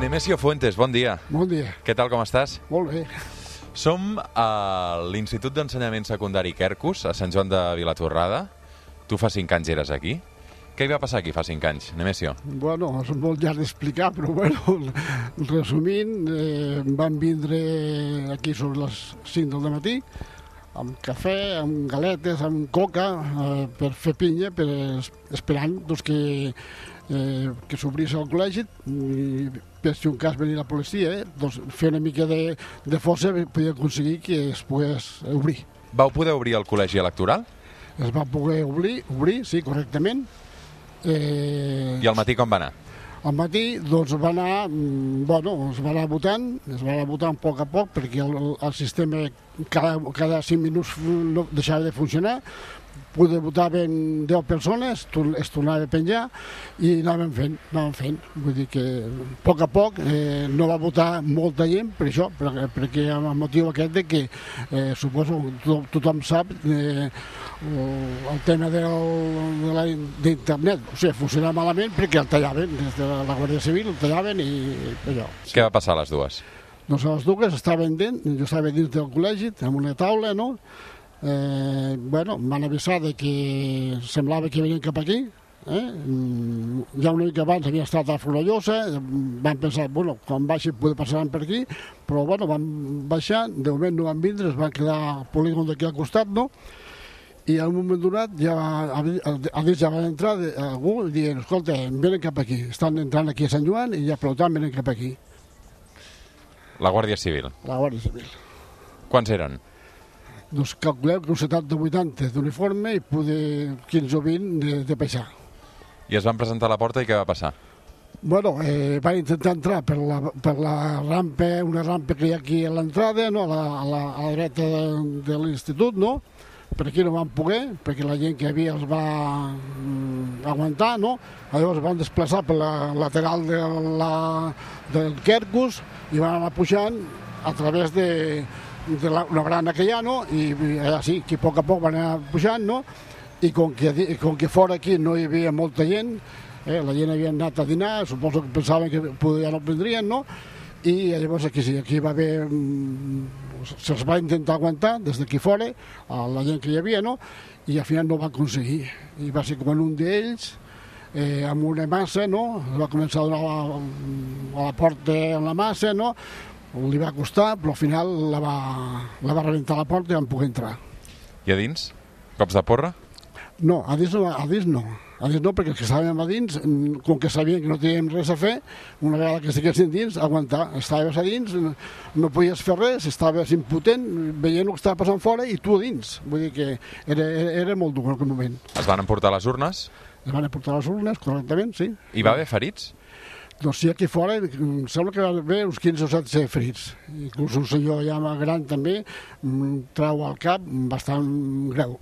Nemesio Fuentes, bon dia. Bon dia. Què tal, com estàs? Molt bé. Som a l'Institut d'Ensenyament Secundari Quercus, a Sant Joan de Vilatorrada. Tu fa 5 anys eres aquí. Què hi va passar aquí fa 5 anys, Nemesio? Bueno, és molt llarg d'explicar, però bueno, resumint, eh, van vindre aquí sobre les 5 del matí amb cafè, amb galetes, amb coca, eh, per fer pinya, per, esperant doncs, que, eh, que s'obrís el col·legi i per si un cas venia la policia, eh, doncs fer una mica de, de força podia aconseguir que es pogués obrir. Vau poder obrir el col·legi electoral? Es va poder obrir, obrir sí, correctament. Eh, I al matí com va anar? al matí doncs va anar, mm, bueno, es va anar votant, es va anar votant a poc a poc perquè el, el sistema cada, cada 5 minuts no deixava de funcionar, poder votaven 10 persones, es tornava a penjar i anàvem fent, anàvem fent. Vull dir que a poc a poc eh, no va votar molta gent per això, perquè, perquè el motiu aquest de que eh, suposo tothom, tothom sap eh, el tema d'internet, o sigui, funcionava malament perquè el tallaven, des de la Guàrdia Civil el tallaven i allò. Què va passar a les dues? Doncs a les dues estaven dins, jo estava dins del col·legi, amb una taula, no?, eh, bueno, m'han avisat de que semblava que venien cap aquí, eh? Mm, ja una mica abans havia estat a Florallosa, van pensar, bueno, quan baixi poder passaran per aquí, però bueno, van baixar, de moment no van vindre, es van quedar al polígon d'aquí al costat, no? i en un moment donat ja, a dins ja van entrar algú dient, escolta, venen cap aquí, estan entrant aquí a Sant Joan i ja per tant venen cap aquí. La Guàrdia Civil. La Guàrdia Civil. Quants eren? Doncs calculeu que un 70-80 d'uniforme i poder 15 o 20 de, de peixar. I es van presentar a la porta i què va passar? Bueno, eh, van intentar entrar per la, per la rampa, una rampa que hi ha aquí a l'entrada, no? a, la, a, la, a la dreta de, de l'institut, no? per aquí no van poder, perquè la gent que hi havia els va mm, aguantar, no? Llavors van desplaçar per la lateral de la, del Quercus i van anar pujant a través de, de la, una barana que hi ha, no? I, i allà sí, que a poc a poc van anar pujant, no? I com que, com que fora aquí no hi havia molta gent, eh, la gent havia anat a dinar, suposo que pensaven que ja no vindrien, no? I llavors aquí sí, aquí va haver... Mm, se'ls va intentar aguantar des d'aquí fora, a la gent que hi havia, no? I al final no va aconseguir. I va ser com un d'ells, eh, amb una massa, no? Va començar a donar la, a la porta amb la massa, no? Li va costar, però al final la va, la va rebentar la porta i vam poder entrar. I a dins? Cops de porra? No, a dins no, a dins no. A dins no, perquè els que estàvem a dins, com que sabien que no teníem res a fer, una vegada que estiguessin dins, aguantar. Estaves a dins, no podies fer res, estaves impotent, veient el que estava passant fora i tu a dins. Vull dir que era, era, era molt dur en aquell moment. Es van emportar les urnes? Es van emportar les urnes, correctament, sí. I va haver ferits? Doncs sí, aquí fora em sembla que va haver uns 15 o 17 ferits. Inclús un senyor ja gran també trau al cap bastant greu.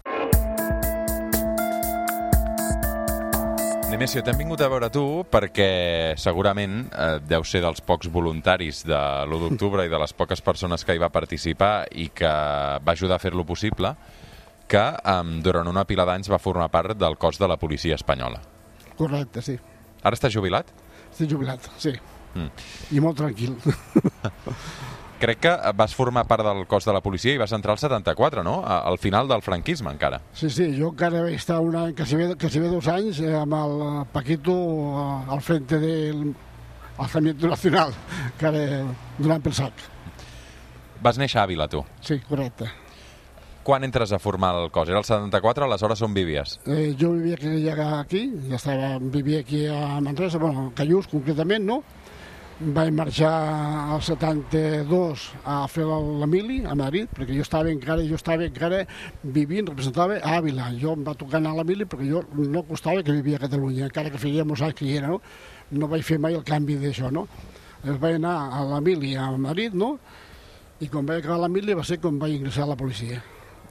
Nemesio, t'hem vingut a veure tu perquè segurament eh, deu ser dels pocs voluntaris de l'1 d'octubre i de les poques persones que hi va participar i que va ajudar a fer-lo possible, que eh, durant una pila d'anys va formar part del cos de la policia espanyola. Correcte, sí. Ara està jubilat? Estic jubilat, sí. Mm. I molt tranquil. Crec que vas formar part del cos de la policia i vas entrar al 74, no? Al final del franquisme, encara. Sí, sí, jo encara vaig estar un any, quasi bé, quasi bé dos anys eh, amb el Paquito eh, al frente del Alzamiento Nacional, que era donant pel sac. Vas néixer a Àvila, tu? Sí, correcte quan entres a formar el cos? Era el 74, aleshores on vivies? Eh, jo vivia aquí, ja estava, vivia aquí a Manresa, bueno, a Callús concretament, no? Vaig marxar al 72 a fer l'Emili a Madrid, perquè jo estava encara, jo estava encara vivint, representava a Àvila. Jo em va tocar anar a l'Emili perquè jo no costava que vivia a Catalunya, encara que feia molts anys que hi era, no? No vaig fer mai el canvi d'això, no? Es vaig anar a l'Emili a Madrid, no? I quan vaig acabar l'Emili va ser quan vaig ingressar a la policia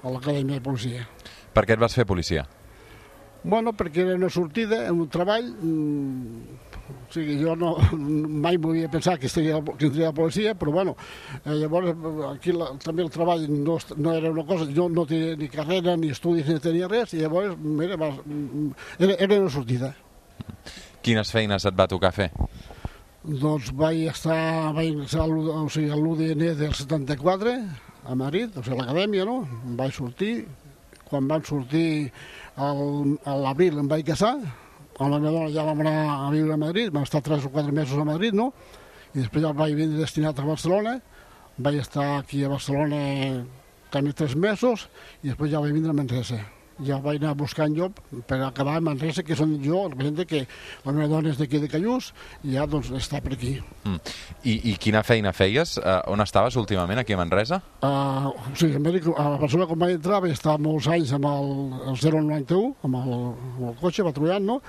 a l'acadèmia de policia. Per què et vas fer policia? Bueno, perquè era una sortida, un treball... Mmm, o sigui, jo no, mai m'havia pensat que estaria, que estaria la policia, però bueno, eh, llavors aquí la, també el treball no, no era una cosa, jo no tenia ni carrera, ni estudis, ni tenia res, i llavors era, era, era una sortida. Quines feines et va tocar fer? Doncs vaig estar, vaig ingressar o sigui, a l'UDN del 74 a Madrid, o sigui, a l'acadèmia, no? Em vaig sortir, quan vam sortir a l'abril em vaig casar, amb la meva dona ja vam anar a viure a Madrid, vam estar 3 o 4 mesos a Madrid, no? I després ja vaig vindre destinat a Barcelona, vaig estar aquí a Barcelona també 3 mesos i després ja vaig vindre a Manresa. Ja vaig anar buscant lloc per acabar a Manresa, que és on jo represento que la meva dona és d'aquí de Callús i ja doncs està per aquí. Mm. I, I quina feina feies? Uh, on estaves últimament, aquí a Manresa? Uh, o sigui, a Barcelona quan vaig entrar vaig estar molts anys amb el, el 091, amb el, amb el cotxe patrullant, no?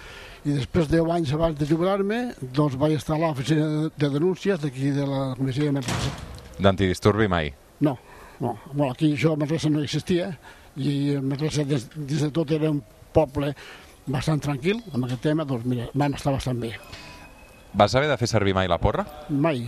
I després, 10 anys abans de jubilar-me, doncs vaig estar a l'oficina de, de denúncies d'aquí de la comissió de Manresa. D'antidisturbi mai. No, no. Bueno, aquí això a Manresa no existia i Manresa des, des de tot era un poble bastant tranquil amb aquest tema, doncs mira, vam estar bastant bé. Vas haver de fer servir mai la porra? Mai.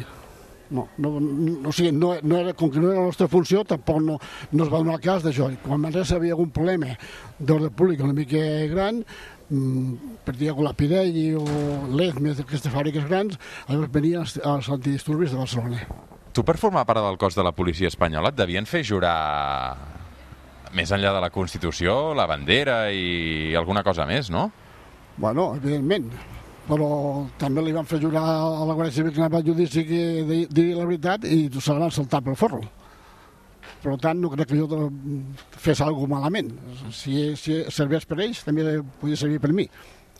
No, no, no, o sigui, no, no era, com que no era la nostra funció, tampoc no, no es va donar el cas d'això. Quan Manresa havia algun problema d'ordre públic una mica gran, mm, per dir la Pirelli o l'ESME, aquestes fàbriques grans, llavors venien els, els antidisturbis de Barcelona. Tu, per formar part del cos de la policia espanyola, et devien fer jurar més enllà de la Constitució, la bandera i alguna cosa més, no? Bueno, evidentment, però també li van fer jurar a la Guàrdia Civil que anava a judici que di- diria la veritat i se la van saltar pel forro. Per tant, no crec que jo fes alguna malament. Si, si serveix per ells, també podia servir per mi.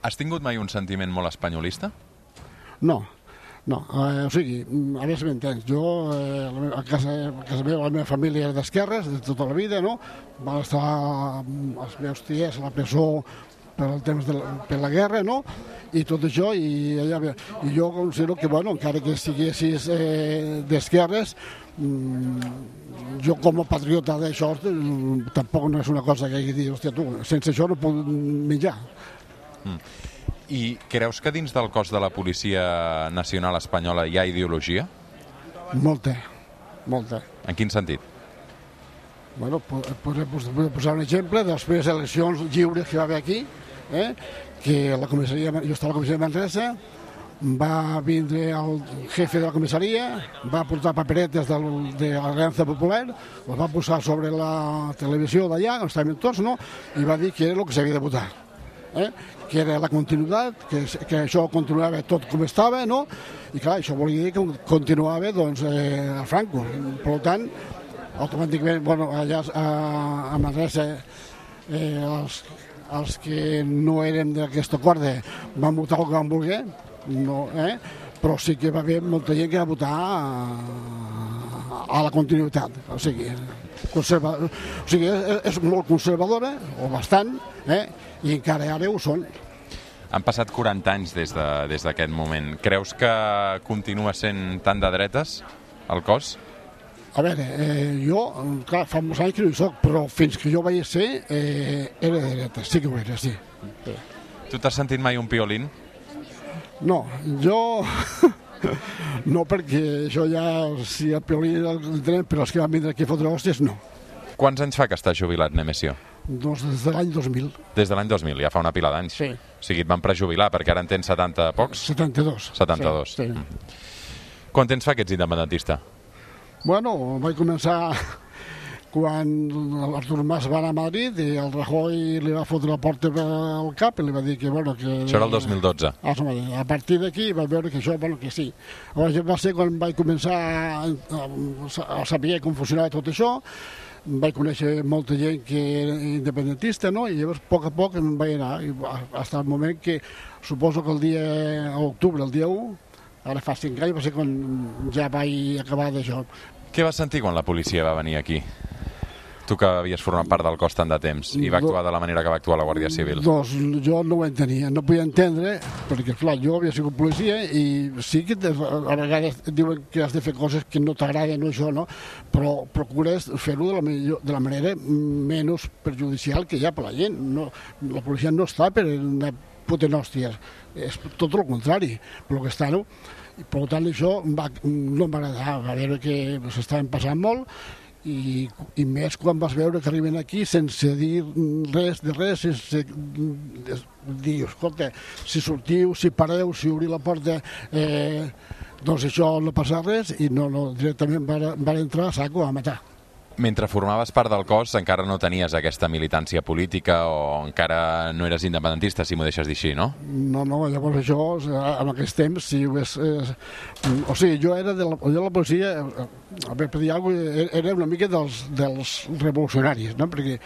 Has tingut mai un sentiment molt espanyolista? No, no. Eh, o sigui, mm, a veure si m'entens. Jo, eh, a casa, a casa meva, la meva família era d'esquerres, de tota la vida, no? Van estar mm, els meus ties a la presó per el temps de la, per la guerra, no? I tot això, i, allà, i jo considero que, bueno, encara que estiguessis eh, d'esquerres, mm, jo com a patriota d'això mm, tampoc no és una cosa que hagi dir, hòstia, tu, sense això no puc menjar. I creus que dins del cos de la Policia Nacional Espanyola hi ha ideologia? Molta, molta. En quin sentit? Bueno, po- podré pos- podré posar un exemple de les primeres eleccions lliures que va haver aquí, eh? que la comissaria, jo estava a la comissaria de Manresa, va vindre el jefe de la comissaria, va portar paperetes del, de l'Aliança Popular, els va posar sobre la televisió d'allà, on estàvem tots, no? i va dir que era el que s'havia de votar. Eh? que era la continuïtat, que, que això continuava tot com estava, no? I clar, això volia dir que continuava doncs, eh, a Franco. Per tant, automàticament, bueno, allà a, a Manresa, eh, els, els que no érem d'aquesta corda van votar el que van voler, no, eh? però sí que va haver molta gent que va votar a, a la continuïtat, o sigui, conserva, o sigui és, és molt conservadora, o bastant, eh? I encara ara ho són. Han passat 40 anys des de- des d'aquest moment. Creus que continua sent tan de dretes el cos? A veure, eh, jo, clar, fa molts anys que no hi soc, però fins que jo vaig ser, eh, era de dreta, sí que ho era, sí. Tu t'has sentit mai un piolín? No, jo... no, perquè això ja, si el piolí el tenen, però els que van vindre aquí a fotre hòsties, no. Quants anys fa que està jubilat, Nemesio? Doncs des de l'any 2000, Des de l'any 2000, ja fa una pila d'anys. Sí. O sigui, et van prejubilar, perquè ara en tens 70 pocs. 72. 72. Sí, sí. Mm. Quant temps fa que ets independentista? Bueno, vaig començar quan l'Artur Mas va anar a Madrid i el Rajoy li va fotre la porta al cap i li va dir que, bueno, que... Això era el 2012. Ah, a partir d'aquí vaig veure que això, bueno, que sí. Llavors va ser quan vaig començar a, a, a saber com funcionava tot això, vaig conèixer molta gent que era independentista, no? I llavors, a poc a poc, em vaig anar, i fins al moment que, suposo que el dia, a l'octubre, el dia 1, ara fa 5 anys, va ser quan ja vaig acabar d'això. Què vas sentir quan la policia va venir aquí? Tu que havies format part del cos tant de temps i va actuar de la manera que va actuar la Guàrdia Civil. Doncs jo no ho entenia, no podia entendre, perquè clar, jo havia sigut policia i sí que a vegades diuen que has de fer coses que no t'agraden o això, no? però procures fer-ho de, la millor- de la manera menys perjudicial que hi ha per la gent. No, la policia no està per una puta hòsties, és tot el contrari, per lo que està, no? Per tant això va, no em va agradar, va veure que s'estaven passant molt i, i més quan vas veure que arriben aquí sense dir res de res, sense dir, escolta, si sortiu, si pareu, si obriu la porta, eh, doncs això no passa res, i no, no directament van, van entrar a saco a matar. Mentre formaves part del cos encara no tenies aquesta militància política o encara no eres independentista, si m'ho deixes dir així, no? No, no, llavors això, en aquest temps, si ho és... Eh, o sigui, jo era de la, de la policia, a veure, per dir alguna cosa, era una mica dels, dels revolucionaris, no? Perquè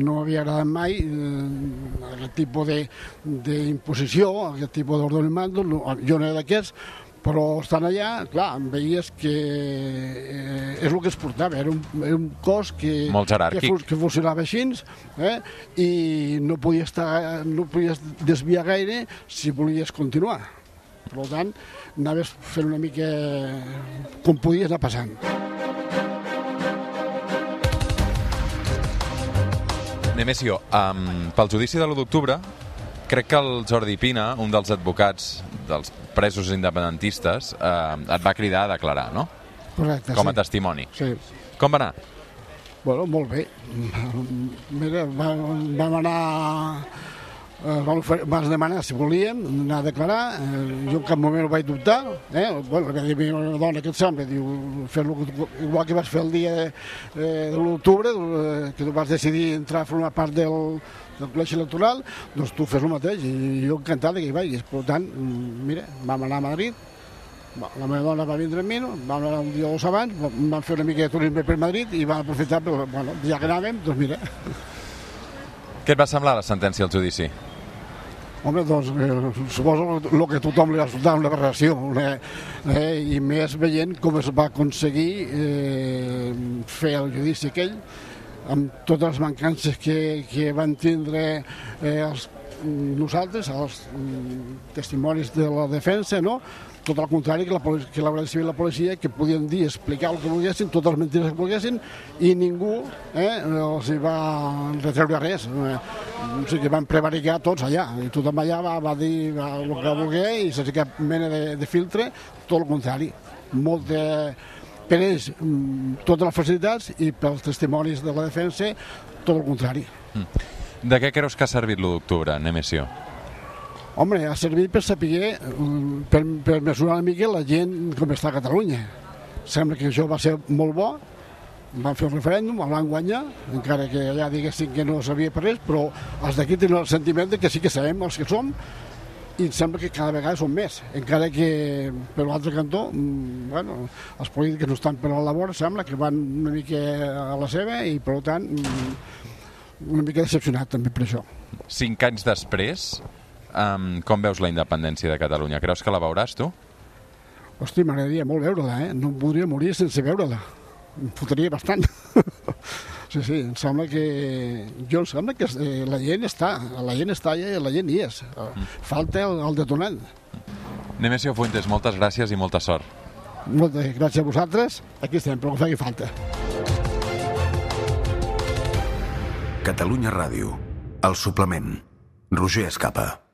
no m'havia agradat mai eh, aquest tipus d'imposició, aquest tipus d'ordre mando, no, jo no era d'aquests, però estant allà, clar, em veies que eh, és el que es portava, era un, era un cos que, Molt que, que funcionava així, eh? i no podies, estar, no podies desviar gaire si volies continuar. Per tant, anaves fent una mica com podies anar passant. Nemesio, um, pel judici de l'1 d'octubre, crec que el Jordi Pina, un dels advocats dels presos independentistes, eh, et va cridar a declarar, no? Correcte, Com a sí. testimoni. Sí. Com va anar? Bueno, molt bé. Mira, vam, vam anar... Eh, vas demanar si volíem anar a declarar, eh, jo en cap moment ho vaig dubtar, eh? bueno, va dir una dona que et sembla, diu, fer igual que vas fer el dia de, eh, de l'octubre, eh, que tu vas decidir entrar a formar part del, del col·legi electoral, doncs tu fes el mateix, i jo encantat que hi vagis. Per tant, mm, mira, vam anar a Madrid, la meva dona va vindre amb mi, no? vam anar un dia o dos abans, vam fer una mica de turisme per Madrid i vam aprofitar, però, bueno, ja que anàvem, doncs mira, Què et va semblar la sentència al judici? Home, doncs eh, suposo el que tothom li va resultar una aberració, una, eh, i més veient com es va aconseguir eh, fer el judici aquell, amb totes les mancances que, que van tindre eh, els, nosaltres, els mm, testimonis de la defensa, no? Tot el contrari que la, que la Guàrdia Civil i la policia, que podien dir, explicar el que volguessin, totes les mentires que volguessin, i ningú eh, els hi va retreure res. Eh, o sigui que van prevaricar tots allà, i tothom allà va, va dir va, el que volgué i sense cap mena de, de filtre, tot el contrari. Molt de, per ells mm, totes les facilitats i pels testimonis de la defensa tot el contrari. De què creus que ha servit l'1 d'octubre, Nemesio? Home, ha servit per saber, mm, per, per mesurar una mica la gent com està a Catalunya. Sembla que això va ser molt bo, van fer un referèndum, el van guanyar, encara que allà diguessin que no sabia per res, però els d'aquí tenen el sentiment de que sí que sabem els que som i em sembla que cada vegada són més, encara que per l'altre cantó, mm, bueno, els polítics no estan per la labor, sembla que van una mica a la seva i per tant mm, una mica decepcionat també per això. Cinc anys després, um, com veus la independència de Catalunya? Creus que la veuràs, tu? Hosti, m'agradaria molt veure-la, eh? No em podria morir sense veure-la. Em fotria bastant. sí, sí, em sembla que... Jo em sembla que eh, la gent està, la gent està allà i la gent hi és. Falta el, el detonant. Nemesio Fuentes, moltes gràcies i molta sort. Moltes gràcies a vosaltres. Aquí estem, però que faci falta. Catalunya Ràdio. El suplement. Roger Escapa.